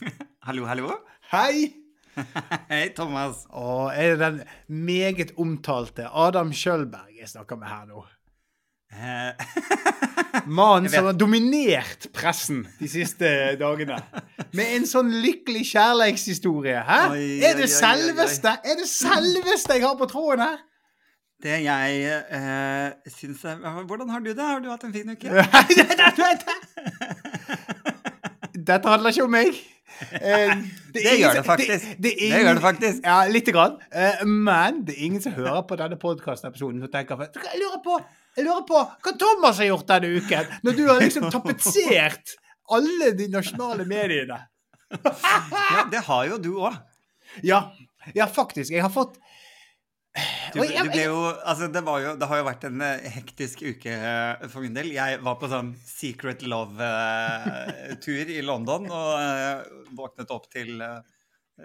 Hallo, hallo. Hei! Hei, Thomas. Og er det den meget omtalte Adam Schjølberg jeg snakker med her nå? Eh, Mannen som har dominert pressen de siste dagene. Med en sånn lykkelig kjærlighetshistorie. Hæ? Oi, er det oi, oi, selveste Er det selveste jeg har på tråden her? det jeg eh, syns er Hvordan har du det? Har du hatt en fin uke? Dette handler ikke om meg. Eh, Det ingen gjør det faktisk. Det, Det ingen- gjør det faktisk. Ja, lite grann. Eh, men det er ingen som hører på denne podkastepisoden og tenker Jeg lurer på jeg lurer på hva Thomas har gjort denne uken, når du har liksom tapetsert alle de nasjonale mediene. Ja, det har jo du òg. Ja, ja, faktisk. Jeg har fått Du, du ble jo, altså det, var jo, det har jo vært en eh, hektisk uke eh, for min del. Jeg var på sånn Secret Love-tur i London og eh, våknet opp til eh,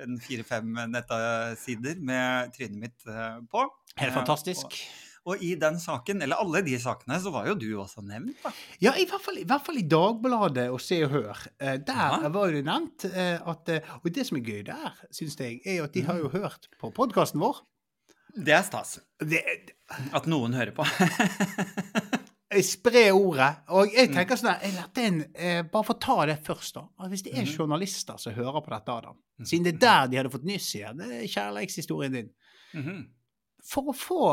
en fire-fem nettsider med trynet mitt eh, på. Helt Eh, fantastisk. Og, og i den saken, eller alle de sakene, så var jo du også nevnt, da. Ja, i hvert fall i, hvert fall i Dagbladet og Se og Hør. Eh, der Ja. var det nevnt eh, at eh, Og det som er gøy der, syns jeg, er at de har jo hørt på podkasten vår. Det er stas. Det, At noen hører på. jeg sprer ordet. Og jeg tenker sånn at en, eh, Bare for å ta det først, da. At hvis det er journalister som hører på dette, Adam, siden det er der de hadde fått nyss i det er kjærlighetshistorien din Mhm. For å få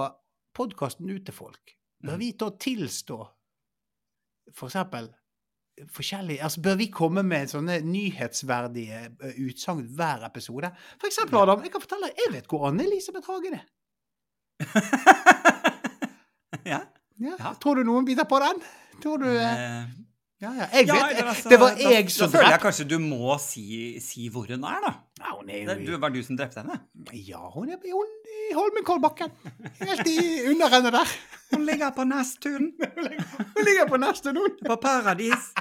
podkasten ut til folk, bør vi da tilstå for eksempel forskjellig Altså, bør vi komme med sånne nyhetsverdige eh, utsagn hver episode? For eksempel, Adam, jeg kan fortelle deg, jeg vet hvor Anne-Elisabeth Hagen er. ja. Ja. Tror du noen biter på den? Tror du eh, Eh, Ja, ja. Jeg vet ja, altså, Det var da- jeg som Da føler jeg kanskje du må si, si hvor hun er, da. ja, hun er Det jo du, var du som drepte henne? Ja, hun er hun i Holmenkollbakken. Helt i underrennet der. Hun ligger på Nesttun. Hun ligger på Nesttun, hun. På Paradis.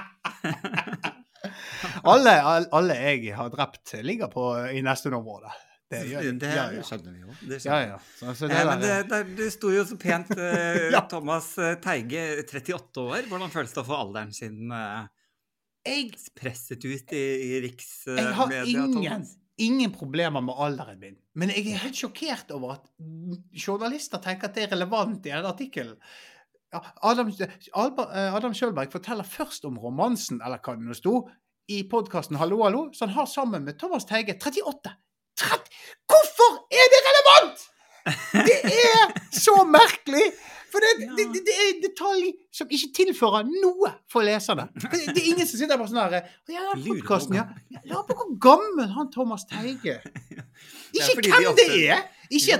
Alle, alle, jeg har drept, ligger på i neste område. Det gjør de. Det ja, ja. skjønner vi jo. Det Ja, ja. Så, så det Eh, men det, det, det sto jo så pent eh, Ja. Thomas eh, Teige, 38 år. Hvordan føles det å få alderen sin eh, jeg, presset ut i, i jeg har ingen, Thomas? ingen problemer med alderen min. Men jeg er helt sjokkert over at journalister tenker at det er relevant i en artikkel. Adam, eh, Adam Schjølberg forteller først om romansen, eller hva det nå sto, i podkasten Hallo, hallo, som han har sammen med Thomas Teige. 38! 30. Hvorfor er det relevant?! Det er så merkelig! For det, det, det, det er detalj som ikke tilfører noe for leserne. Det, det er ingen som sitter bare sånn her «Å, Ja, på podkasten, ja. hvor på hvor gammel han Thomas Teige Ikke hvem de det er! Ikke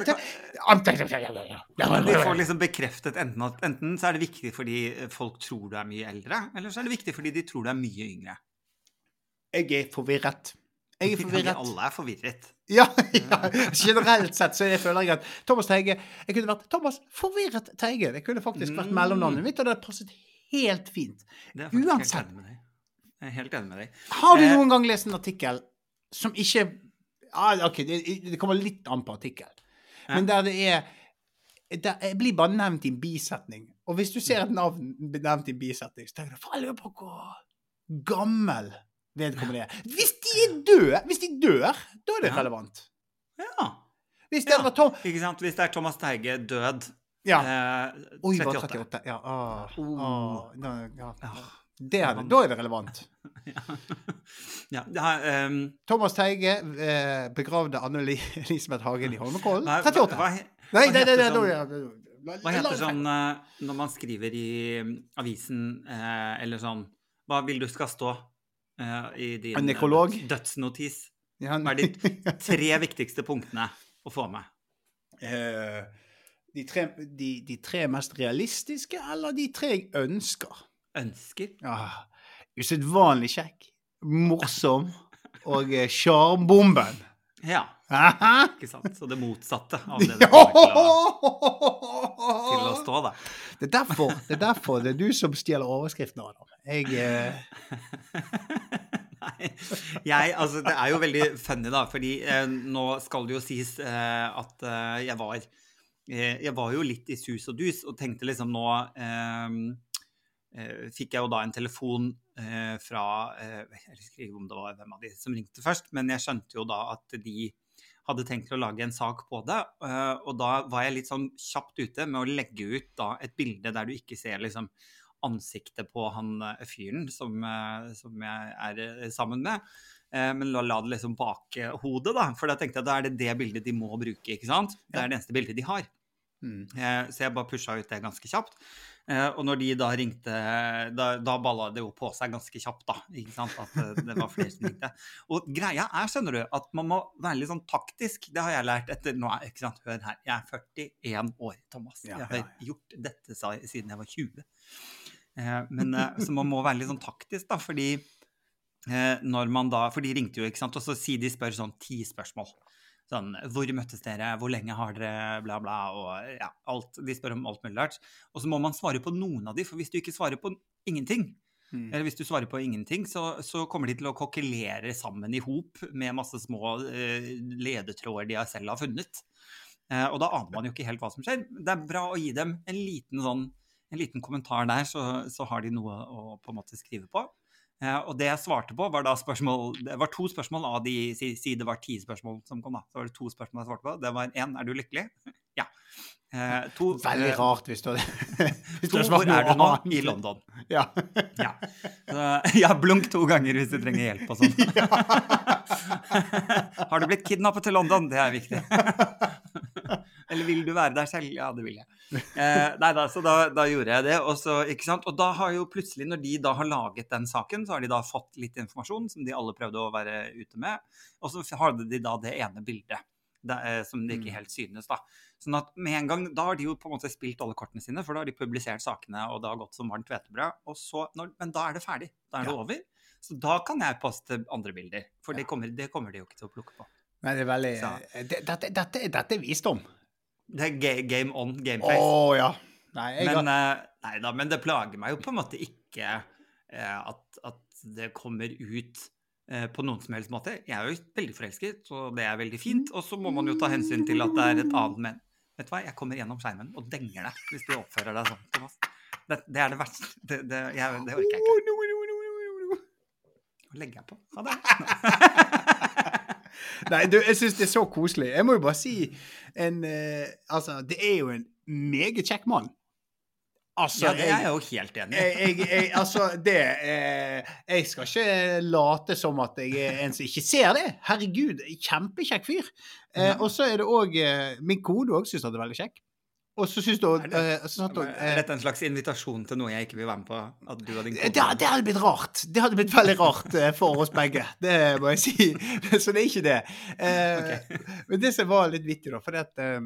Vi får liksom bekreftet enten at enten så er det viktig fordi folk tror du er mye eldre, eller så er det viktig fordi de tror du er mye yngre. Jeg er forvirret. Jeg er Vi forvirret. alle er forvirret. Ja, ja, generelt sett så jeg føler jeg at Thomas Teige Jeg kunne vært Thomas Forvirret Teige. Det kunne faktisk vært Mm. mellomnavnet mitt, og det hadde passet helt fint. Det Uansett. Jeg er helt enig med deg. Har du Eh. noen gang lest en artikkel som ikke ah, OK, det, det kommer litt an på artikkel, men der det er der Jeg blir bare nevnt i en bisetning. Og hvis du ser et navn nevnt i en bisetning, så tenker du faen, jeg lurer på hvor gammel vedkommende er. Hvis de er døde, hvis de dør, da er det relevant. Ja. Hvis det Ja. Tom Ikke sant? Hvis det er Thomas Teige død Ja. eh, Oi, bare 38. 38. Ja. Åh, Oh. Åh. da, ja. Ja. Det hadde, da er det relevant. Ja, ja ehm, Thomas Teige eh, begravde Anne-Elisabeth Hagen i Holmenkollen. 38. Hva, hva, Nei, nei, nei, det, sånn- hva heter sånn eh, når man skriver i mm, avisen eh, eller sånn Hva vil du skal stå i din eh, dødsnotis? Hva er de tre viktigste punktene å få med? Eh, de, tre, de, de tre mest realistiske, eller de tre jeg ønsker? Ønsker? Ah, Usedvanlig kjekk, morsom og eh, sjarmbomben. Ja, ikke sant? Så det motsatte av det det kommer til å, til å stå, da. Det er derfor det er derfor det er du som stjeler overskriften, Adam. Jeg eh, Nei, jeg, altså det er jo veldig funny, da, fordi eh, nå skal det jo sies eh, at eh, jeg var eh, Jeg var jo litt i sus og dus og tenkte liksom nå eh, fikk jeg jo da en telefon eh, fra eh, Jeg husker ikke om det var hvem av de som ringte først, men jeg skjønte jo da at de hadde tenkt å lage en sak på det. eh, og da var jeg litt sånn kjapt ute med å legge ut da et bilde der du ikke ser liksom ansiktet på han eh, fyren som, eh, som jeg er eh, sammen med. Eh, Men la, la det liksom bak eh, hodet, da. For da tenkte jeg at da er det det bildet de må bruke. ikke sant? Det er det eneste bildet de har. Mm. Så jeg bare pusha ut det ganske kjapt. Eh, Og når de da ringte, da, da balla det jo på seg ganske kjapt, da. ikke sant? At eh, det var flere som ringte. Og greia er, skjønner du, at man må være litt sånn taktisk. Det har jeg lært etter nå, ikke sant? Hør her, jeg er 41 år, Thomas. Jeg har gjort dette siden jeg var 20. Eh, Men så man må være litt sånn taktisk, da, fordi når man da For de ringte jo, ikke sant, og så sier de spør sånn ti spørsmål. Sånn Hvor møttes dere? Hvor lenge har dere? Bla, bla. Og ja, alt. De spør om alt mulig rart. Og så må man svare på noen av de, for hvis du ikke svarer på ingenting, Mm. eller hvis du svarer på ingenting, så, så kommer de til å kokkelere sammen i hop med masse små uh, ledetråder de selv har funnet. Uh, og da aner man jo ikke helt hva som skjer. Det er bra å gi dem en liten, sånn, en liten kommentar der, så, så har de noe å på en måte skrive på. Eh, og det jeg svarte på, var da spørsmål Det var to spørsmål av de Si, si det var ti spørsmål som kom, da. Så var det to spørsmål jeg svarte på. Det var én Er du lykkelig? ja. Eh, to, Veldig eh, rart hvis du hadde hvor er du nå? I London. Ja. Ja. Så, ja, blunk to ganger hvis du trenger hjelp og sånn. Har du blitt kidnappet til London? Det er viktig. Eller vil du være der selv? Ja, det vil jeg. Eh, nei da, så da, da gjorde jeg det. Og, så, ikke sant? og da har jo plutselig, når de da har laget den saken, så har de da fått litt informasjon som de alle prøvde å være ute med. Og så hadde de da det ene bildet. Det, eh, som det ikke Mm. helt synes, da. Sånn at med en gang, Da har de jo på en måte spilt alle kortene sine, for da har de publisert sakene, og det har gått som varmt hvetebrød. og så- når- Men da er det ferdig. Da er det Ja. over. Så da kan jeg poste andre bilder. For Ja. det, kommer, det kommer de jo ikke til å plukke på. Nei, det er veldig det, dette, dette, dette er visdom. Det er game on, game Å face. ja. Nei, jeg men, har, eh, nei da, men det plager meg jo på en måte ikke uh, at, at det kommer ut uh, på noen som helst måte. Jeg er jo veldig forelsket, og det er veldig fint. Og så må man jo ta hensyn til at det er et annet men. Vet du hva, jeg kommer gjennom skjermen og denger deg hvis de oppfører deg sånn. Thomas. Det, det er det verste. Det, det, jeg, det orker jeg ikke. Oh. Nå legger jeg på. Ha det. Nei, du, jeg syns det er så koselig. Jeg må jo bare si en eh, Altså, det er jo en meget kjekk mann. Altså, Ja, det er jeg jo helt enig i. altså, det eh, Jeg skal ikke late som at jeg er en som ikke ser det. Herregud, kjempekjekk fyr. Eh, og så er det òg eh, Min kode òg syns han er veldig kjekk. Og så syns du Er det- eh, så Er eh, dette en slags invitasjon til noe jeg ikke vil være med på? At du og din det, det hadde blitt rart. Det hadde blitt veldig rart eh, for oss begge. Det må jeg si. Så det er ikke det. Eh, Ok. Men det som var litt vittig, da, fordi at eh,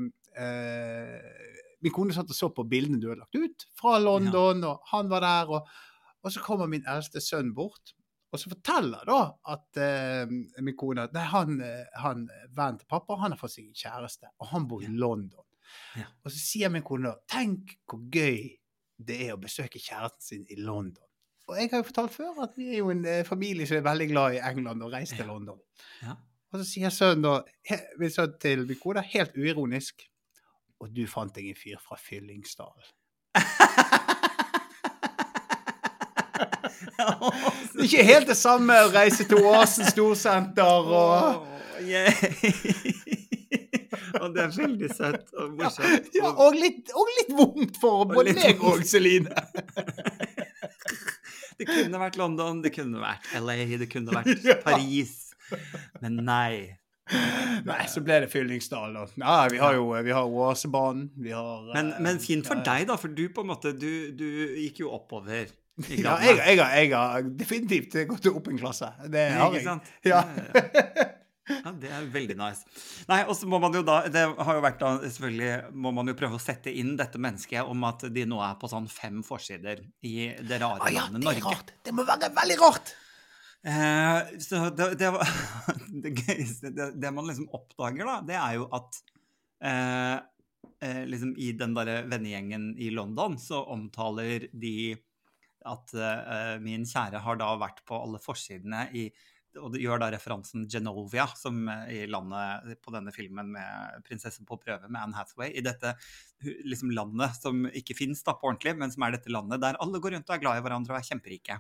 Min kone satt og så på bildene du hadde lagt ut fra London, og han var der. Og, og så kommer min eldste sønn bort, og så forteller da at uh, min kone at nei, han, han vennen til pappa han har fått seg kjæreste, og han bor i London. Ja. Og så sier min kone da tenk hvor gøy det er å besøke kjæresten sin i London. Og jeg har jo fortalt før at vi er jo en eh, familie som er veldig glad i England og reiser til London. Ja. Og så sier sønnen da, min sønn til min kone, helt uironisk Og du fant deg en fyr fra Fyllingsdalen. Det er ikke helt det samme å reise til Oasen storsenter og yeah. Og det er veldig søtt og morsomt. ja, og, litt, og litt vondt for Og både litt meg og. Celine. Det kunne vært London, det kunne vært LA, det kunne vært Ja. Paris. Men nei. Nei, så ble det Fyllingsdal, da. Ja, vi har jo vi har Oasebanen. Vi har Men, eh, men fint for deg, da, for du på en måte Du, du gikk jo oppover Ja, jeg, jeg, jeg har definitivt gått opp en klasse. Det har Ikke jeg. sant? Ja. Ja, det er veldig nice. Nei, og så må man jo da Det har jo vært da Selvfølgelig må man jo prøve å sette inn dette mennesket om at de nå er på sånn fem forsider i det rare ah, ja, landet det er rart. Det må være veldig rart. Eh, så det, det Det gøyeste det, det man liksom oppdager, da, det er jo at eh, eh, liksom i den derre vennegjengen i London så omtaler de at eh, min kjære har da vært på alle forsidene i og det gjør da referansen Genovia, som eh, i landet på denne filmen med 'Prinsessen på prøve' med Anne Hathaway. I dette liksom landet som ikke fins på ordentlig, men som er dette landet der alle går rundt og er glad i hverandre og er kjemperike.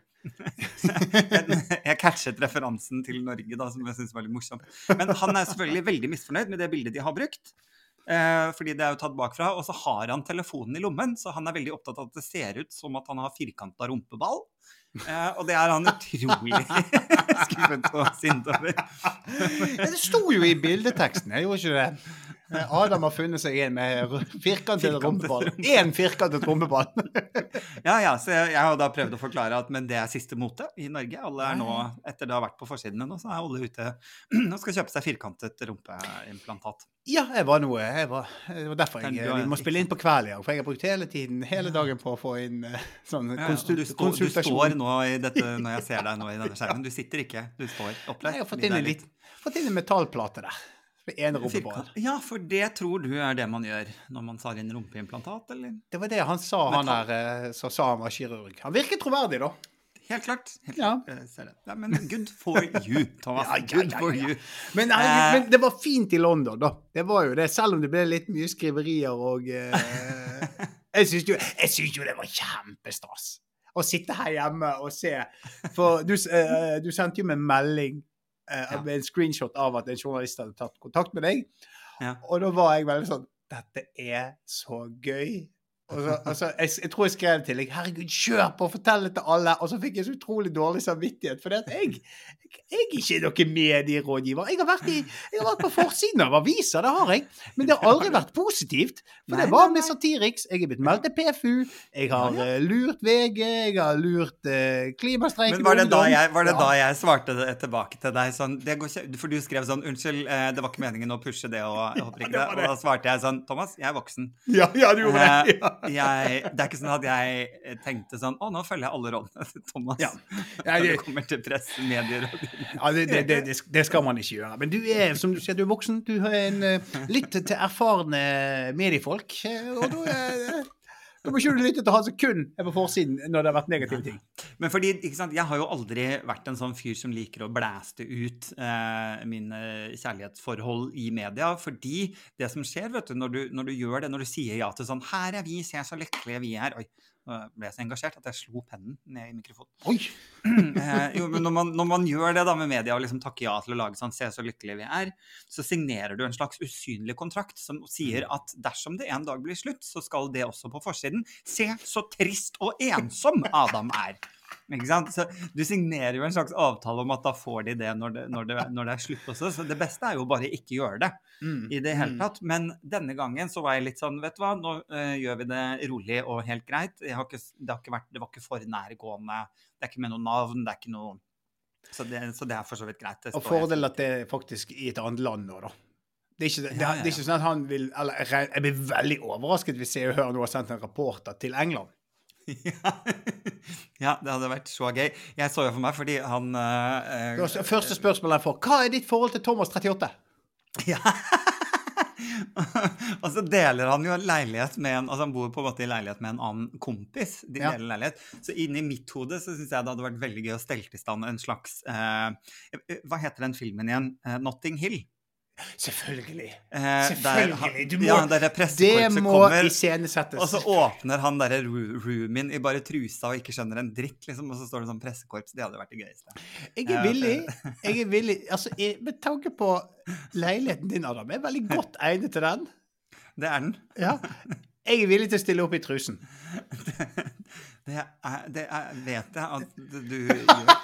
jeg catchet referansen til Norge, da, som jeg syns var litt morsom. Men han er selvfølgelig veldig misfornøyd med det bildet de har brukt. Eh, fordi det er jo tatt bakfra. Og så har han telefonen i lommen, så han er veldig opptatt av at det ser ut som at han har firkanta rumpeball. Eh, og det er han utrolig skuffet og sint over. Det sto jo i bildeteksten, jeg gjorde ikke det? Eh, Adam har funnet seg en med firkantet rumpeball. Én firkantet rumpeball. Ja, ja, så jeg, jeg har da prøvd å forklare at men det er siste mote i Norge. Alle er nå, etter det har vært på forsidene nå, så er alle ute og skal kjøpe seg firkantet rumpeimplantat. Ja, jeg var noe jeg var, Det var derfor jeg, vi må spille inn på kveld i dag. For jeg har brukt hele tiden, hele dagen på å få inn sånn sånn Ja, og konsul du, står, du står nå i dette, når jeg ser deg nå i denne skjermen. Du sitter ikke, du står oppreist. Jeg har fått inn en, litt, fått inn en metallplate der. Med én rumpeball. Ja, for det tror du er det man gjør når man tar inn rumpeimplantat, eller? Det var det han sa, han der eh, som sa han var kirurg. Han virker troverdig, da. Helt klart. Helt Ja. klart. Ja, men good for you, Thomas. Ja, ja, Good for you. Men, herregud, Eh. men det var fint i London, da. Det var jo det, selv om det ble litt mye skriverier og eh, Jeg syns jo, jo det var kjempestas å sitte her hjemme og se. For du, eh, du sendte jo meg melding eh, Ja. med en screenshot av at en journalist hadde tatt kontakt med deg. Ja. Og da var jeg veldig sånn Dette er så gøy. Og så, altså, jeg, jeg tror jeg skrev til deg 'Herregud, kjør på, fortell det til alle.' Og så fikk jeg så utrolig dårlig samvittighet. For jeg, jeg, jeg er ikke noen medierådgiver. Jeg har, vært i, jeg har vært på forsiden av aviser, det har jeg. Men det har aldri vært positivt. For det var med. Satiriks. Jeg er blitt meldt til PFU. Jeg har eh, lurt VG. Jeg har lurt uh, Klimastreiken Men var det, da jeg, var det Ja. da jeg svarte det tilbake til deg sånn det går ikke, For du skrev sånn 'Unnskyld, eh, det var ikke meningen å pushe det', og jeg håper ikke det Og da svarte jeg sånn 'Thomas, jeg er voksen'. Ja, ja, du gjorde det. Eh, Ja. Jeg, det er ikke sånn at jeg eh, tenkte sånn 'Å, nå følger jeg alle rådene til Thomas'. Ja. Når Nei, det det, kommer til press, medier og Ja, det, det, det, det- skal man ikke gjøre. Men du er, som du sier, du er voksen. Du har en, eh, litt til erfarne mediefolk. eh, Og du er... da må ikke lytte til han som kun er på forsiden når det har vært negative ting. Men fordi, ikke sant, jeg har jo aldri vært en sånn fyr som liker å blæste ut eh, mine kjærlighetsforhold i media, fordi det som skjer, vet du, når du, når du gjør det, når du sier ja til sånn 'Her er vi, se så lykkelige vi er' Oi, ble jeg så engasjert at jeg slo pennen ned i mikrofonen. Oi! Eh, jo, men når man, når man gjør det da med media og liksom takker ja til å lage sånn 'Se så lykkelige vi er', så signerer du en slags usynlig kontrakt som sier at dersom det en dag blir slutt, så skal det også på forsiden 'Se så trist og ensom Adam er'. Ikke sant? Så du signerer jo en slags avtale om at da får de det når det, når det, når det er slutt også. Så det beste er jo bare ikke gjøre det Mm. i det hele Mm. tatt. Men denne gangen så var jeg litt sånn, vet du hva, nå uh, gjør vi det rolig og helt greit. Har ikke, det, har ikke vært, det var ikke for nærgående. Det er ikke med noe navn, det er ikke noe Så det, så det er for så vidt greit. Og fordelen at det er faktisk i et annet land nå, da. Det er, ikke, det, Ja, ja, det er ikke sånn at han vil eller, jeg blir veldig overrasket hvis jeg hører nå har sendt en rapporter til England. Ja. ja, det hadde vært så gøy. Jeg så jo for meg fordi han uh, var Første spørsmål jeg får. Hva er ditt forhold til Thomas 38? Ja. og så deler han jo leilighet med en Altså han bor på en måte i leilighet med en annen kompis. De Ja. deler leilighet. Så inni mitt hode så syns jeg det hadde vært veldig gøy å stelte i stand en slags eh, Hva heter den filmen igjen? Eh, Notting Hill. Selvfølgelig. Eh, Selvfølgelig, du må- ja, der Det må kommer. iscenesettes. Og så åpner han derre ro- roomien i bare trusa og ikke skjønner en dritt, liksom. Og så står det sånn pressekorps. Det hadde vært det gøyeste. Jeg er villig. Jeg er villig. Altså, jeg, med tanke på leiligheten din, Adam, jeg er veldig godt egnet til den. Det er den. Ja. Jeg er villig til å stille opp i trusen. Det er, det er, vet jeg at du gjør.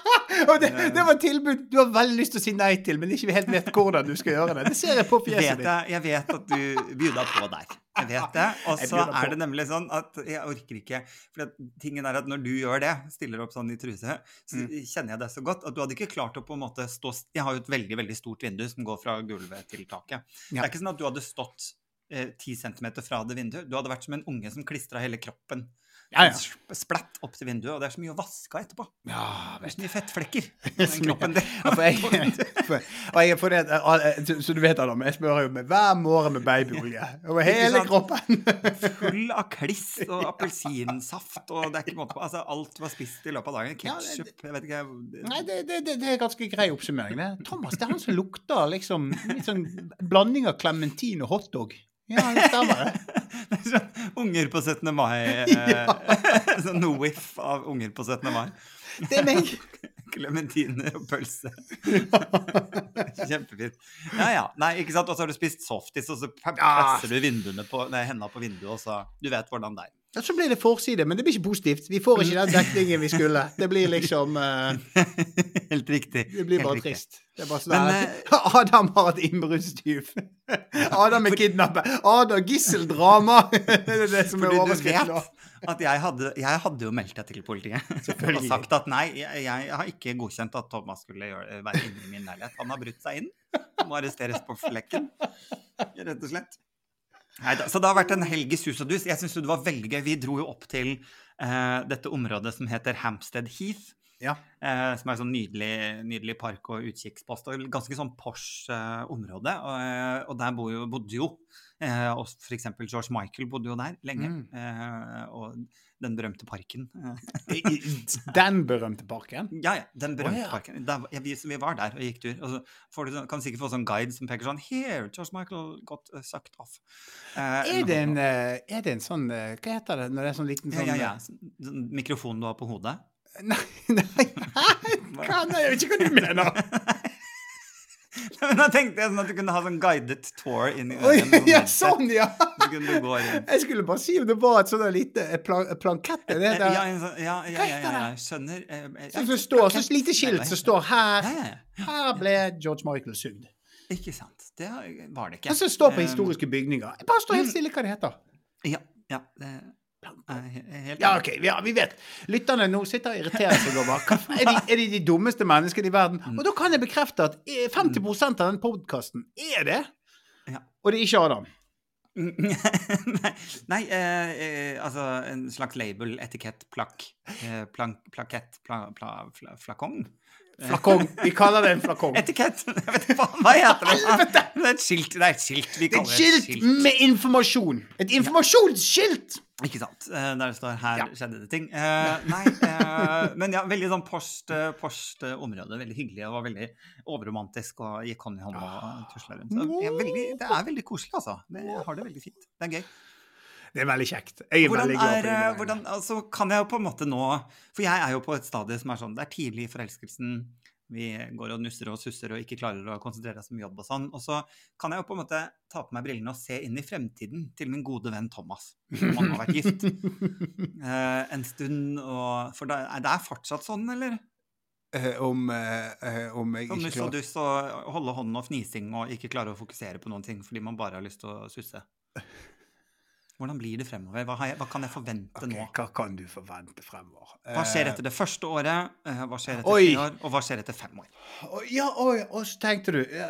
Det, det var et tilbud du har veldig lyst til å si nei til, men ikke helt vet hvordan du skal gjøre det. Det ser jeg på fjeset ditt. jeg, jeg vet at du begynner på der. Jeg vet det. Og så er det nemlig sånn at jeg orker ikke For tingen er at når du gjør det, stiller opp sånn i truse, så Mm. kjenner jeg det så godt at du hadde ikke klart å på en måte stå Jeg har jo et veldig, veldig stort vindu som går fra gulvet til taket. Det er ikke sånn at du hadde stått eh, ti centimeter fra det vinduet. Du hadde vært som en unge som klistra hele kroppen Ja, ja. Sp- Splatt opp til vinduet, og det er så mye å vaske etterpå. Ja, Det er så mye fettflekker. på Den kroppen din. Det, så, du vet, Adam, jeg smører jo med hver morgen med babyolje over hele kroppen. Full av kliss og appelsinsaft, og det er ikke måte på. Altså, alt var spist i løpet av dagen. Ketsjup, jeg vet ikke Nei, det, det, det, det er ganske grei oppsummering. det. Thomas, det er han som lukter liksom litt sånn blanding av klementin og hotdog. Ja, det stemmer det. Er sånn unger på 17. mai. Ja. sånn whiff av unger på 17. mai. Det er meg. Klementiner og pølse. Kjempefint. Ja, ja. Nei, ikke sant. Og så har du spist softis, og så presser du vinduene på, nei, hendene på vinduet, og så Du vet hvordan det er. Ja, så blir det forside, men det blir ikke positivt. Vi får ikke den dekningen vi skulle. Det blir liksom uh, Helt riktig. Det blir bare trist. Det er bare sånn Men, der, Adam har et innbruddstyv. Adam er kidnappet. Adam gisseldrama. Det er det som er overskriften nå. at jeg hadde, jeg hadde jo meldt deg til politiet og sagt at nei, jeg, jeg har ikke godkjent at Thomas skulle gjøre, være inne i min leilighet. Han har brutt seg inn. Må arresteres på flekken, rett og slett. Neida, så det har vært en helg i sus og dus. Jeg syns det var veldig gøy. Vi dro jo opp til eh, dette området som heter Hampstead Heath. Ja. Eh, som er sånn nydelig, nydelig park og utkikkspost. og Ganske sånn Porsche eh, område. Og, eh, og der bo jo, bodde jo eh, og eksempel George Michael bodde jo der lenge. Mm. Eh, og den berømte parken. eh, Den berømte parken. ja, ja, den berømte oh, ja. parken. Der, ja, vi, vi var der og gikk tur. Og så får du, sånn- kan du sikkert få sånn guide som peker sånn Here, George Michael got uh, sucked off. Eh, Er det en, eh, er det en sånn Hva heter det når det er sånn liten sånn ja, ja. ja. sånn Mikrofon du har på hodet? Nei, nei, hva? Nei, jeg vet ikke hva du mener. Men da tenkte jeg sånn at du kunne ha sånn guided tour inn i Oi, ja, sånn, ja. Jeg skulle bare si om det var et sånt lite eh, plan plankett. Det Ja, der. sånn- ja, ja, ja, ja, jeg skjønner. Så eh, ja, står, så lite skilt som står her. Ja, ja, ja. Her ble George Michael sugd. Ikke sant. Det var det ikke. Det så står på Eh, historiske bygninger. Bare stå helt stille hva det heter. Ja. ja det Ja, OK, ja, vi vet. Lytterne nå sitter og irriterer seg over er de, er de de dummeste menneskene i verden. Mm. Og da kan jeg bekrefte at eh, 50% av den podkasten er det. Ja. Og det er ikke Adam. nei, nei eh, eh, altså en slags label, etikett, plakk, eh, plank, plakett, pla, pla, pla, flakong? Flakong. Vi kaller det en flakong. Etikett! Jeg vet ikke hva, heter det? Det er et skilt. Det er et skilt. Vi Det er kaller et det et skilt skilt. med informasjon. Et informasjonsskilt! Ikke sant. Eh, Der det står 'her Ja. skjedde det ting'. Uh, nei, uh, men ja, veldig sånn post, post område. Veldig hyggelig og veldig overromantisk og gikk hånd i hånd og tusla rundt. Det er veldig, det er veldig koselig, altså. Det, har det veldig fint. Det er gøy. Det er veldig kjekt. Jeg er Hvordan veldig glad for eh, det. hvordan, altså, kan jeg jo på en måte nå For jeg er jo på et stadie som er sånn Det er tidlig i forelskelsen. Vi går og nusser og susser og ikke klarer å konsentrere oss om jobb og sånn. Og så kan jeg jo på en måte ta på meg brillene og se inn i fremtiden til min gode venn Thomas. Som han har vært gift uh, en stund. Og, for da, er det fortsatt sånn, eller? Eh, om, eh, eh, om jeg ikke nuss og dus og holde hånden og fnising og ikke klare å fokusere på noen ting fordi man bare har lyst til å susse. Hvordan blir det fremover? Hva, jeg, hva kan jeg forvente okay, nå? Hva kan du forvente fremover? Hva skjer Eh, etter det første året? eh, Hva skjer etter Oi. tre år? Og hva skjer etter fem år? Ja, oi, og så tenkte du ja.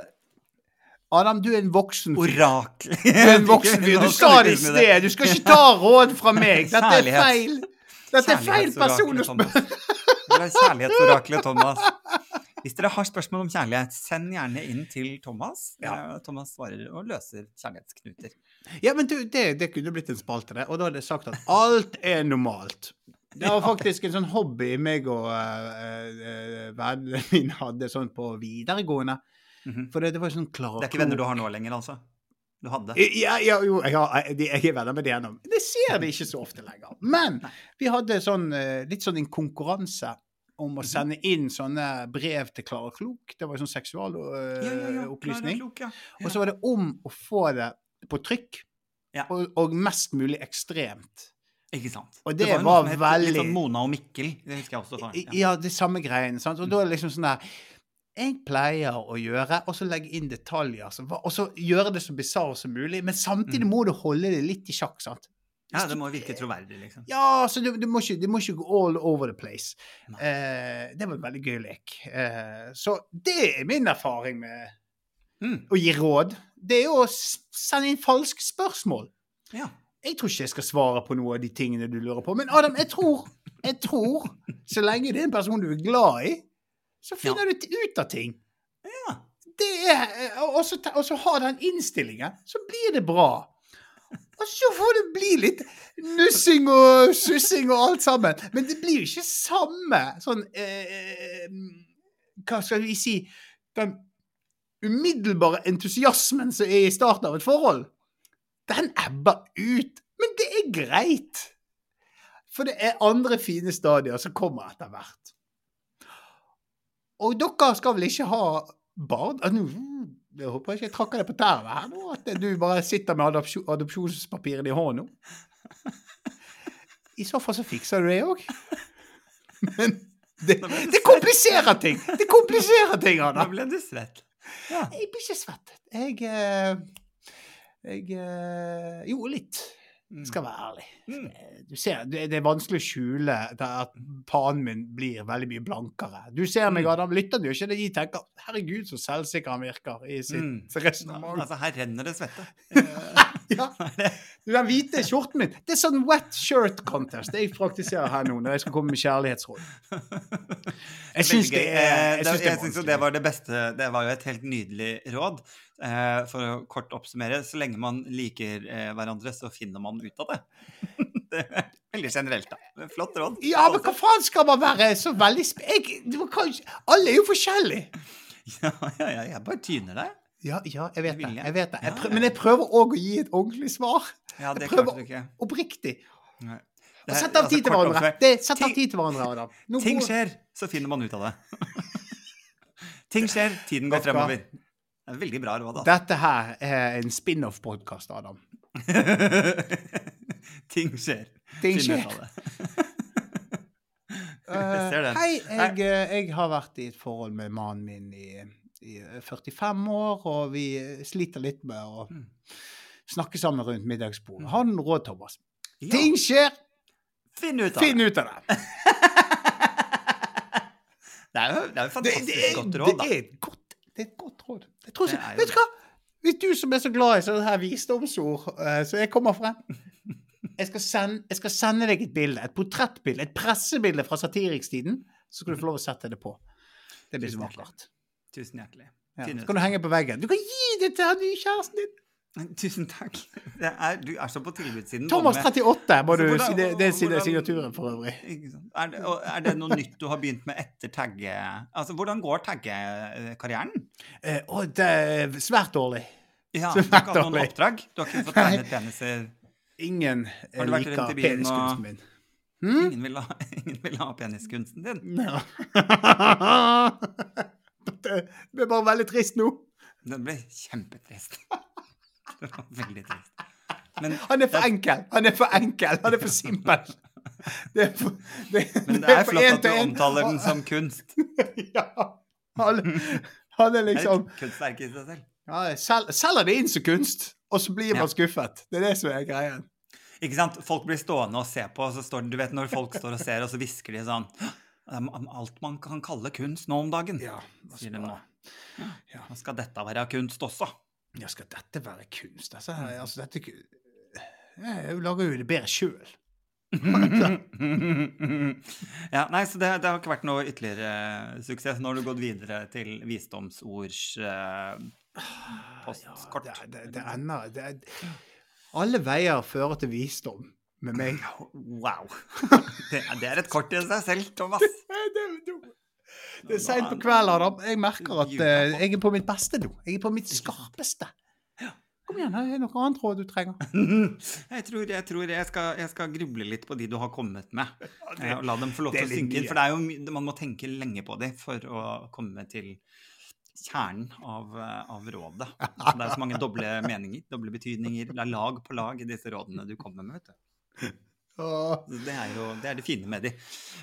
Adam, du er en voksen fyr. Orakel. Du er en voksen fyr. Du sa det i sted. Du skal ikke ta råd fra meg. Dette er feil. Dette er feil person å spørre. Kjærlighetsoraklet Thomas. Hvis dere har spørsmål om kjærlighet, send gjerne inn til Thomas. Ja. Eh, Thomas svarer og løser kjærlighetsknuter. Ja, men du, det, det kunne blitt en spalte, det. Og da hadde jeg sagt at alt er normalt. Det var faktisk en sånn hobby meg og uh, vennene mine hadde sånn på videregående. Mhm. For det, det var sånn klar Det er ikke venner du har nå lenger, altså? Du hadde? Ja, ja, jo, jeg, jeg er venner med det ennå. Det ser vi ikke så ofte lenger. Men vi hadde sånn, eh, litt sånn en konkurranse om Mhm. å sende inn sånne brev til Klara Klok. Det var sånn seksualopplysning. Uh, ja, ja, ja. Og så var det om å få det på trykk, Ja. og, og mest mulig ekstremt. Ikke sant. Og det det var, var veldig- Litt sånn Mona og Mikkel. Det husker jeg også. I- Ja, det samme greiene. Sant? Og da er det liksom sånn der Jeg pleier å gjøre, og så legge inn detaljer. Og så gjøre det så bisarr som mulig, men samtidig Mm. må du holde det litt i sjakk. sant? Ja, det må virke troverdig, liksom. Ja, så du, du, må ikke, du må ikke gå all over the place. Eh, det var en veldig gøy lek. Eh, så det er min erfaring med Mm. å gi råd. Det er å sende inn falske spørsmål. Ja. Jeg tror ikke jeg skal svare på noe av de tingene du lurer på. Men Adam, jeg tror, jeg tror så lenge det er en person du er glad i, så finner du ut av ting. Ja. Det er, og så, og så har den innstillingen, så blir det bra. Og så får det bli litt nussing og sussing og alt sammen. Men det blir jo ikke samme sånn eh, Hva skal vi si Den umiddelbare entusiasmen som er i starten av et forhold. Den ebber ut. Men det er greit. For det er andre fine stadier som kommer etter hvert. Og dere skal vel ikke ha barn? Nå jeg håper ikke jeg trakker deg på tærne her nå, at du bare sitter med adopsjon, adopsjonspapirene i hånden. I så fall så fikser du det òg. Men det, det kompliserer ting! Det kompliserer ting, Anna. Nå ble du svett. Ja. Jeg blir ikke svettet. Jeg eh, Jeg eh, Jo, litt. Skal være ærlig. Mm. Du ser, det, er vanskelig å skjule at panen min blir veldig mye blankere. Du ser meg, Mm. Adam. lytter du ikke. De tenker 'herregud, så selvsikker han virker' i sitt Mm. resonnement. Altså, her renner det svette. Ja. Du, Den hvite skjorten min Det er sånn wet shirt contest det jeg praktiserer her nå når jeg skal komme med kjærlighetsråd. Jeg syns det, er- jeg synes det jeg syns det var det beste. Det var jo et helt nydelig råd. Eh, for å kort oppsummere, så lenge man liker eh, hverandre, så finner man ut av det. veldig generelt, da. Flott råd. Ja, men hva faen skal man være så veldig sp... Jeg, du kan, alle er jo forskjellige. Ja, ja, ja, jeg bare tyner deg. Ja, ja, jeg vet det. Jeg? vet det. Jeg ja. men jeg prøver òg å gi et ordentlig svar. Ja, det Jeg prøver- ikke. Oppriktig. Nei. Er- Sett av altså, tid til hverandre. Det, sett av tid til hverandre, Adam. Nå Ting går- skjer, så finner man ut av det. Ting skjer, tiden går fremover. Det er veldig bra råd, da. Dette her er en spin-off-podkast, Adam. Ting skjer. Ting skjer. Jeg ser det. Eh, hei, jeg, eh, jeg har vært i et forhold med mannen min i, i 45 år, og vi sliter litt med å Mm. snakke sammen rundt middagsbordet. Har du noe råd, Thomas? Ja, Ting skjer! finn ut av Finn det. ut av det! Det er jo, det er jo Det, fantastisk det, er, godt råd, da. det, er et godt, det er et godt råd. Jeg tror ikke, vet du hva? Hvis du som er så glad i sånne her visdomsord, eh, så jeg kommer frem jeg skal, sende, jeg skal sende deg et bilde, et portrettbilde, et pressebilde fra Satirikstiden. Så skal du få lov å sette det på. Det blir så vakkert. Tusen hjertelig. Ja. Så kan du henge på veggen. Du kan gi det til den nye kjæresten din! Tusen takk. Er, du er så på tilbudssiden. Thomas 38 må du si. Det, det er signaturen for øvrig. Er det, er det noe nytt du har begynt med etter tagge... Altså, hvordan går taggekarrieren? Eh, Å, det er svært dårlig. Ja, svært du har ikke hatt noen oppdrag? Du har ikke fått tegnet peniser? Ingen eh, Har liker peniskunsten min. Hmm? Ingen vil ha, ingen vil ha peniskunsten din? Ja. det ble bare veldig trist nå. Den ble kjempetrist. Det var veldig trist. Men, Han er for enkel. Han er for enkel. Han er for simpel. Det er for, det, men det er for flott en at du omtaler den som kunst. Ja. Han, han er er liksom kunstverk i seg selv. ja, sel, Selger det inn som kunst, og så blir man Ja. skuffet. Det er det som er greien. Ikke sant? Folk blir stående og se på, og så står Du vet når folk står og ser, og så hvisker de sånn «Det er Alt man kan kalle kunst nå om dagen, Ja, sier de nå. Ja. Nå skal dette være kunst også. Ja, skal dette være kunst? Altså, altså dette Jeg lager jo det bedre sjøl. ja, nei, så det, det har ikke vært noe ytterligere suksess. Nå har du gått videre til visdomsords eh, postkort. Det, det, det ender det, er- Alle veier fører til visdom med meg. Wow. Det, det er et kort i seg selv, Thomas. Det, det, det er seint på kvelden, Adam. Jeg merker at uh, jeg er på mitt beste nå. Jeg er på mitt skarpeste. Kom igjen, er det noe annet råd du trenger? Jeg tror, jeg, tror jeg, skal, jeg skal gruble litt på de du har kommet med. eh, og la dem få lov til å synke inn. For det er jo, man må tenke lenge på dem for å komme til kjernen av, eh, av rådet. Så det er så mange doble meninger, doble betydninger. Det er lag på lag i disse rådene du kommer med. vet du. Det er jo det, er det fine med de.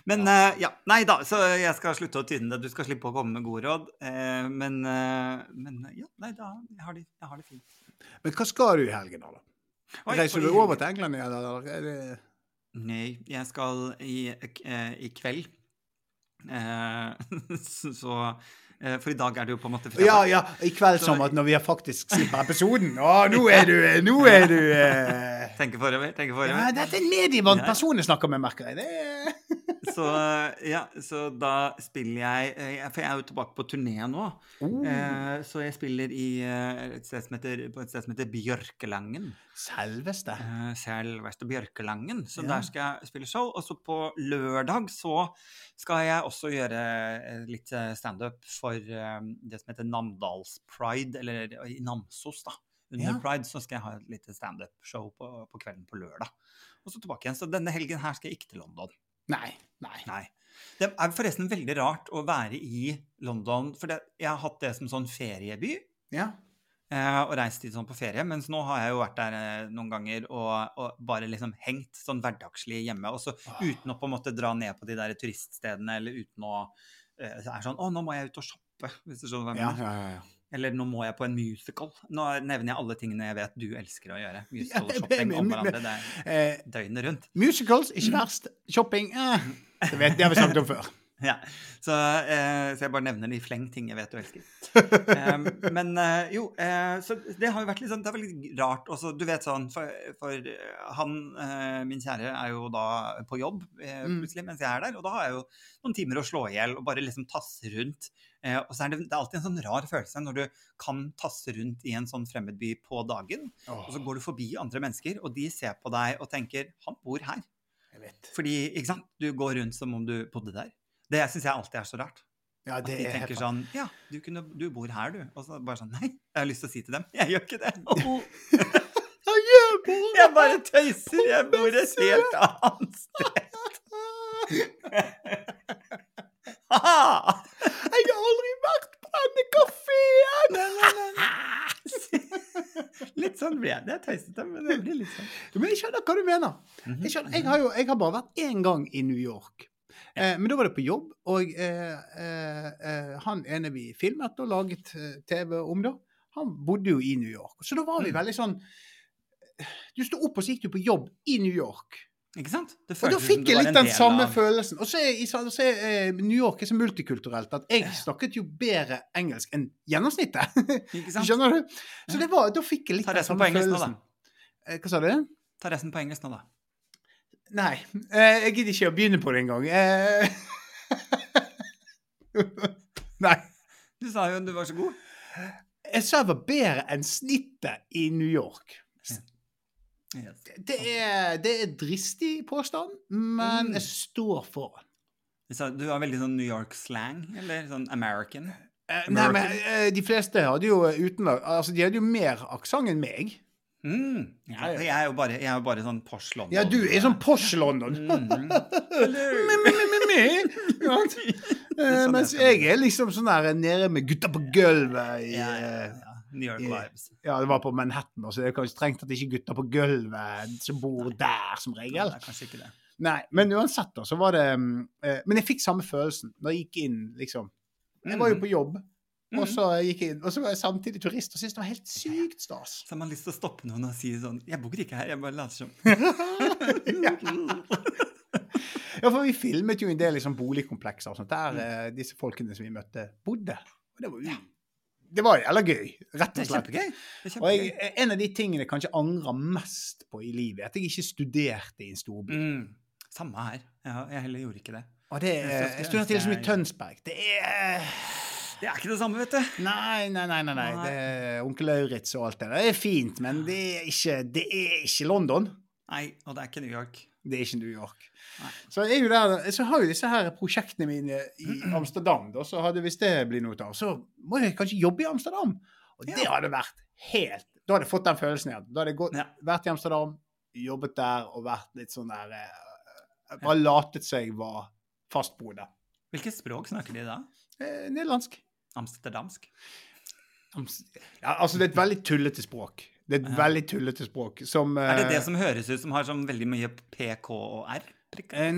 Men eh, ja, nei da, så jeg skal slutte å tyne det. Du skal slippe å komme med gode råd. Uh, men, uh, men ja, nei da, jeg har det, jeg har det fint. Men hva skal du i helgen, da? Oi, Reiser du over til England igjen, eller? Er det... Nei, jeg skal i, i kveld eh, så, For i dag er det jo på en måte Ja, ja, i kveld Så- som at når vi har faktisk slipper episoden. Å, nå er du Nå er du eh. Tenke forover, tenke ja, forover. Dette er en medievant Ja. person jeg snakker med, merker jeg. Det er... Så, ja, så da spiller jeg eh, For jeg er jo tilbake på turné nå. Oh. Eh, Så jeg spiller i eh, et sted som heter, på et sted som heter Bjørkelangen. Selveste. Selveste Bjørkelangen. Så Ja. der skal jeg spille show. Og så på lørdag så skal jeg også gjøre litt standup for det som heter Namdalspride, eller i Namsos, da. Under Ja. Pride så skal jeg ha et lite standup-show på, på kvelden på lørdag. Og så tilbake igjen. Så denne helgen her skal jeg ikke til London. Nei. Nei. Nei. Det er forresten veldig rart å være i London, for det, jeg har hatt det som sånn ferieby. Ja. Eh, og reist dit sånn på ferie, mens nå har jeg jo vært der eh, noen ganger og, og bare liksom hengt sånn hverdagslig hjemme. Og så oh. uten å på en måte dra ned på de der turiststedene, eller uten å eh, så er sånn Å, nå må jeg ut og shoppe, hvis du skjønner hva jeg Ja, ja, ja, ja. Eller nå må jeg på en musical. Nå nevner jeg alle tingene jeg vet du elsker å gjøre. Musical og shopping om hverandre. Det er Eh, døgnet rundt. musicals, ikke verst. Shopping, eh. Det, vet, det har vi snakket om før. Ja, så, eh, så jeg bare nevner de fleng ting jeg vet du elsker. Em, men eh, jo, eh, så det har jo vært litt sånn, det er veldig rart også, du vet sånn, for, for eh, han, eh, min kjære, er jo da på jobb Mm. plutselig mens jeg er der, og da har jeg jo noen timer å slå ihjel og bare liksom tasse rundt. Eh, og så er det, det er alltid en sånn rar følelse når du kan tasse rundt i en sånn fremmedby på dagen, og så går du forbi andre mennesker, og de ser på deg og tenker, han bor her. Jeg vet. Fordi, ikke sant, du går rundt som om du bodde der. Det synes jeg alltid er så rart. Ja, At de er tenker sånn Ja, du, kunne, du bor her, du. Og så bare sånn Nei, jeg har lyst til å si til dem Jeg gjør ikke det. Oh. Jeg bare tøyser. Jeg bor et helt annet sted. Ha! Jeg har aldri vært denne kafeen! Litt sånn blir jeg. Det er tøysete, men det blir litt sånn. Men jeg skjønner hva du mener. Mhm, Jeg, skjønner, jeg, har, jo, jeg har bare vært én gang i New York. Eh, men da var det på jobb, og eh, eh, eh, han ene vi filmet og laget eh, TV om da, han bodde jo i New York. Så da var vi Mm. veldig sånn Du sto opp og så gikk du på jobb i New York. Ikke sant? Og da fikk jeg litt en den samme av- følelsen. Og så er, så er eh, New York er så multikulturelt at jeg snakket jo bedre engelsk enn gjennomsnittet. Ikke sant? Skjønner du? Så det var, da fikk jeg litt den samme på engelsk nå. Eh, Hva sa du? Ta resten på engelsk nå, da. Nei, eh, jeg gidder ikke å begynne på det engang. Eh, Nei. Du sa jo du var så god. Jeg sa jeg var bedre enn snittet i New York. Yes. Det er, det er dristig påstand, men Mm. jeg står for den. Du har veldig sånn New York-slang, eller sånn American. American? Nei, men eh, De fleste hadde jo utenlag Altså, de hadde jo mer aksent enn meg. Mm. Ja. Jeg er jo bare, jeg er jo bare sånn Posh London. Ja, du er sånn posh London. Eh, sånn Mens jeg er liksom sånn der nede med gutta på gulvet i Ja, eh, ja. New York i- Ja, det var på Manhattan, så det er kanskje strengt at ikke er gutter på gulvet som bor der, som regel. er kanskje ikke det. Nei, men uansett, da, så var det mm, eh, Men jeg fikk samme følelsen da jeg gikk inn, liksom. Jeg var jo på jobb, og Mhm. så gikk jeg inn, og så var jeg samtidig turist, og syntes det var helt sykt stas. Så har man lyst til å stoppe noen og si sånn Jeg bor ikke her, jeg bare later som. Ja, for vi filmet jo en del liksom, boligkomplekser og sånt, der Mm. eh, disse folkene som vi møtte, bodde. Og det var jo Det var jævla gøy, rett Det og er slett. kjempegøy. Det er Og kjempegøy. jeg, en av de tingene jeg kanskje angrer mest på i livet, er at jeg ikke studerte i en storby. Mm. Samme her. Jeg, jeg heller gjorde ikke det. Og det er, til jeg studerte liksom i Tønsberg. Det er Det er ikke det samme, vet du. Nei, nei. nei, nei. Nei. Det er Onkel Lauritz og alt det der. Det er fint, men det er ikke, det er ikke London. Nei, og det er ikke New York. Det er ikke New York. Så er der, så har jo disse her prosjektene mine i. Amsterdam, da, så hadde hvis det blir noe av, så må jeg kanskje jobbe i Amsterdam. Og det hadde vært helt Da hadde jeg fått den følelsen igjen. Da hadde jeg gått, Ja. vært i Amsterdam, jobbet der og vært litt sånn der eh, Bare latet seg jeg var fastboende. Hvilket språk snakker de da? Eh, nederlandsk. Amsterdamsk? Amst Ja, altså, det er et veldig tullete språk. Det er et veldig tullete språk som Er det eh, det som høres ut som har sånn veldig mye PK og R? Eh,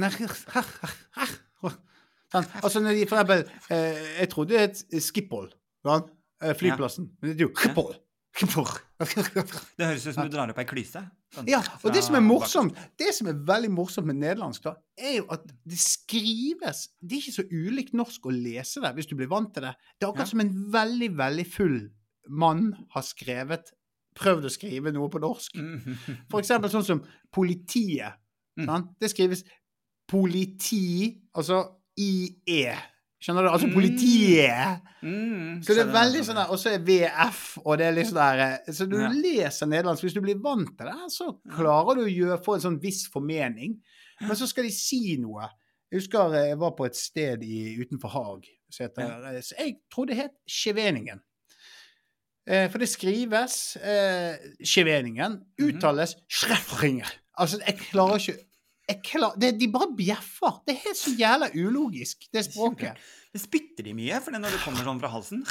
sånn. Altså når de for eksempel eh, Jeg trodde det het Schiphol, sant? Eh, flyplassen. Men det er jo. Schiphol. Det høres ut som du drar opp ei klyse. Sånn Ja, og det som er morsomt, det som er veldig morsomt med nederlandsk, da, er jo at det skrives Det er ikke så ulikt norsk å lese det, hvis du blir vant til det. Det er akkurat som en veldig, veldig full mann har skrevet Prøvd å skrive noe på norsk. For eksempel sånn som politiet. Sant? Det skrives politi, altså IE. Skjønner du? Altså Mm. politiet. Mm, Så det er veldig sånn der, Og så er VF, og det er litt sånn der eh, Så du Ja. leser nederlandsk, hvis du blir vant til det, så klarer du å gjøre, få en sånn viss formening. Men så skal de si noe. Jeg husker eh, jeg var på et sted i, utenfor Haag. Så heter, eh, så jeg trodde det het Skjeveningen. Eh, for det skrives eh, Skjeveningen. mm Uttales Schreffringer. Altså, jeg klarer ikke jeg klarer, det, De bare bjeffer. Det er helt så jævla ulogisk, det språket. Det Spytter de mye? For det når det kommer sånn fra halsen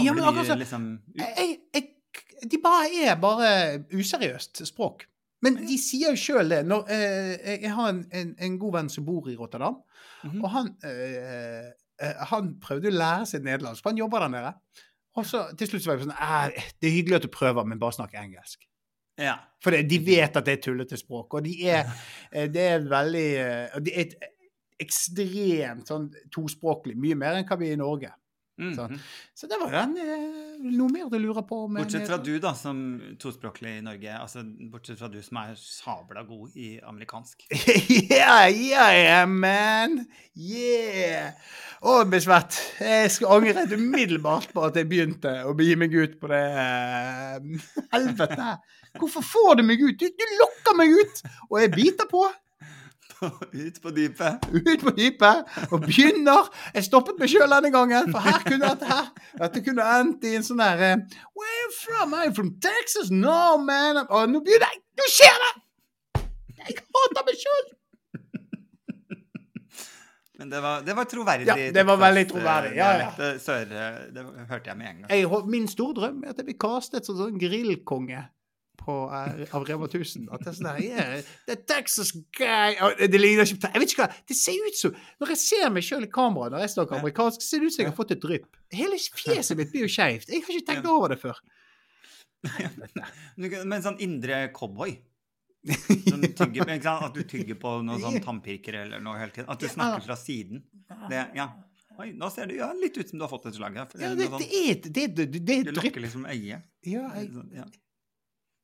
Ja, men akkurat mye liksom ut? jeg, jeg, De bare er bare useriøst språk. Men de sier jo sjøl det. Når, eh, jeg har en, en, en god venn som bor i Rotterdam, Mhm. og han, eh, eh, han prøvde å lære seg nederlandsk, for han jobber der nede. Og så til slutt så var jeg sånn «Eh, Det er hyggelig at du prøver, men bare snakk engelsk. Ja. For de vet at det er tullete språk, og de er, eh, det er veldig eh, Det er et ekstremt sånn tospråklig, mye mer enn hva vi er i Norge. Mhm. Sånn. Så det var den Noe mer du lurer på? Bortsett fra du, da, som tospråklig i Norge. Altså, bortsett fra du som er sabla god i amerikansk. yeah, yeah, man! Yeah! Å, Besvett. Jeg skal angre umiddelbart på at jeg begynte å begi meg ut på det eh, Helvete! Hvorfor får du meg ut? Du, du lokker meg ut! Og jeg biter på. Ut på dypet. Ut på dypet. Og begynner. Jeg stoppet meg sjøl denne gangen, for her kunne dette her Dette kunne endt i en sånn der eh, Where are you from? I'm from Texas. No, man. Og nå begynner jeg Nå skjer det! Jeg hater meg sjøl! Men det var, det var troverdig. Ja, det var veldig troverdig. eh, Ja, ja. Det Sør, det hørte jeg med en gang. Jeg, min store drøm er at jeg blir castet som sånn grillkonge på, eh, av Rema 1000. At det er sånn der yeah, The Texas guy Det ligner ikke på Jeg vet ikke hva Det ser ut som Når jeg ser meg sjøl i kamera når jeg snakker amerikansk, ser det ut som jeg har fått et drypp. Hele fjeset mitt blir jo skeivt. Jeg har ikke tenkt over det før. Men sånn indre cowboy. Som tygger, ikke sant? At du tygger på noen sånn tannpirker eller noe hele tiden. At du snakker fra siden. Det, ja. Oi, nå ser du ja, litt ut som du har fått et slag. Ja, det, det, eller det, det er et det, det, det er Du et drypp. lukker liksom øyet. Ja, jeg, Ja.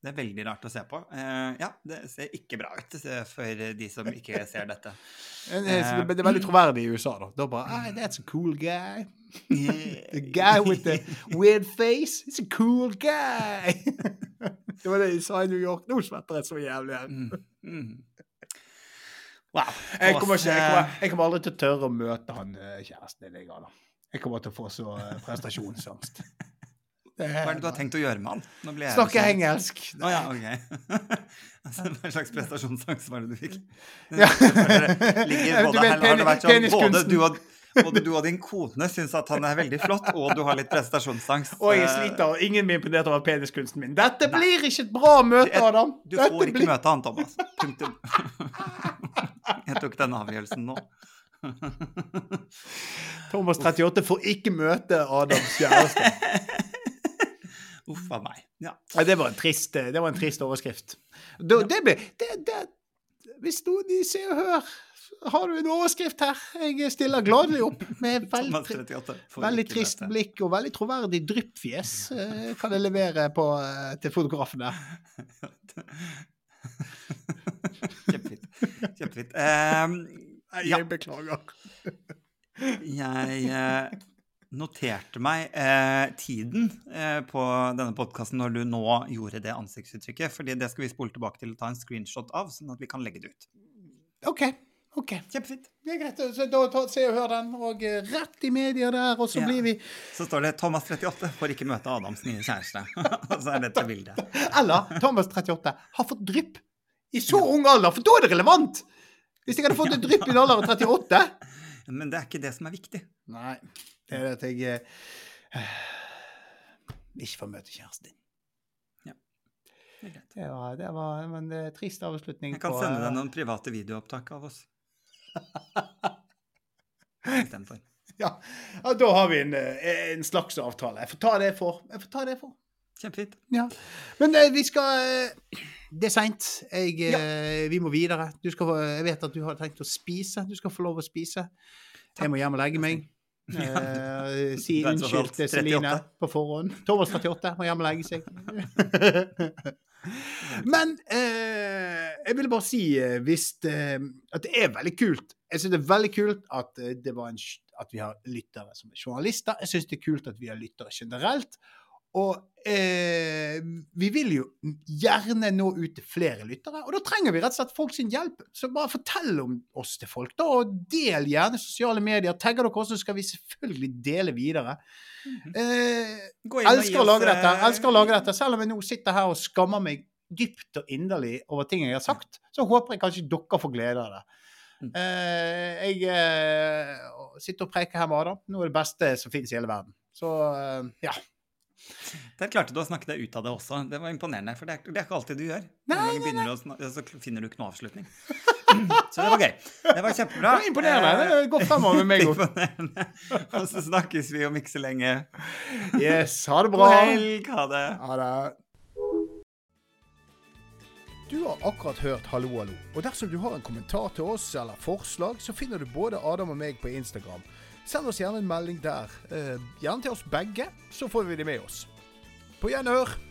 Det er veldig rart å se på. Uh, ja, det ser ikke bra ut eh, for de som ikke ser dette. Men det, er veldig troverdig i USA, da. Da bare ah, That's a cool guy. The guy with the weird face. He's a cool guy. det var det de sa i New York. Nå svetter jeg så jævlig. igjen. Mm, mm. Wow. Jeg kommer, ikke, jeg, kommer, jeg kommer aldri til å tørre å møte han kjæresten din. Jeg, da. jeg kommer til å få så prestasjonsangst. Hva er det du har tenkt å gjøre med han? Nå blir jeg Snakke bekymret. engelsk. Å ja, ok. altså, hva slags prestasjonsangst var det du fikk? Ja. Ligger både, her, har det vært sånn, både, du og, både du og din kone syns at han er veldig flott, og du har litt prestasjonsangst. Og jeg Eh, sliter, og ingen blir imponert over peniskunsten min. Dette blir ikke et bra møte, Adam. Du Dette får ikke blir- møte han, Thomas. Punktum. Jeg tok den avgjørelsen nå. Thomas 38 får ikke møte Adams kjæreste. Uff a meg. Ja. Ja, det var en trist, det var en trist overskrift. Da, det ble, det, det, hvis noen i Se og Hør har du en overskrift her? Jeg stiller gladelig opp med veldig, Thomas 38. får veldig trist blikk og veldig troverdig dryppfjes. eh, Kan jeg levere på, eh, til fotografen der. Kjempefint. Kjempefint. Um, ja, Jeg beklager. jeg eh, noterte meg eh, tiden eh, på denne podkasten når du nå gjorde det ansiktsuttrykket, fordi det skal vi spole tilbake til og ta en screenshot av, sånn at vi kan legge det ut. OK. ok. Kjempefint. Det er greit. Så da ta, se og hør den, og eh, rett i media der, og så Ja. blir vi Så står det 'Thomas 38 får ikke møte Adams nye kjæreste'. Og så er dette bildet. Eller Thomas 38 har fått drypp i så ung alder, for da er det relevant! Hvis jeg hadde fått et drypp i en alder av 38 Men det er ikke det som er viktig. Nei, det er det at jeg eh, ikke får møte kjæresten din. Det er. Det var, det var en er trist avslutning Jeg kan på sende deg eh, noen private videoopptak av oss. Istedenfor. ja. ja, da har vi en, eh, en slags avtale. Jeg får ta det jeg får. Jeg får ta det jeg får. Kjempefint. Ja. Men eh, vi skal eh, Det er seint. Ja. vi må videre. Du skal, jeg vet at du har tenkt å spise. Du skal få lov å spise. Jeg må hjem og legge meg. Eh, si unnskyld til Celine på forhånd. Thomas 38 må hjem og legge seg. Men eh, jeg ville bare si eh, hvis det, at det er veldig kult. Jeg syns det er veldig kult at, eh, det var en, at vi har lyttere som er journalister. Jeg syns det er kult at vi har lyttere generelt. Og eh, vi vil jo gjerne nå ut til flere lyttere, og da trenger vi rett og slett folk sin hjelp. Så bare fortell om oss til folk, da, og del gjerne sosiale medier. Tagger dere også, så skal vi selvfølgelig dele videre. Eh, inn og gi elsker å lage dette, eh, elsker å lage dette. Selv om jeg nå sitter her og skammer meg dypt og inderlig over ting jeg har sagt, så håper jeg kanskje dere får glede av det. Mm. Eh, jeg uh, sitter og preker her med Adam. Noe av det beste som finnes i hele verden. Så uh, ja. Der klarte du å snakke deg ut av det også. Det var imponerende. For det er, det er ikke alltid du gjør. Noen ganger begynner du å snakke, så finner du ikke noe avslutning. Så det var gøy. Det var kjempebra. Det var imponerende. Eh, Det går fremover med meg òg. Imponerende. Og så snakkes vi om ikke så lenge. Yes, ha det bra. God helg. Ha det. Ha det. Du har akkurat hørt Hallo, hallo. Og dersom du har en kommentar til oss eller forslag, så finner du både Adam og meg på Instagram. Send oss gjerne en melding der. Eh, gjerne til oss begge, så får vi det med oss. På gjenhør.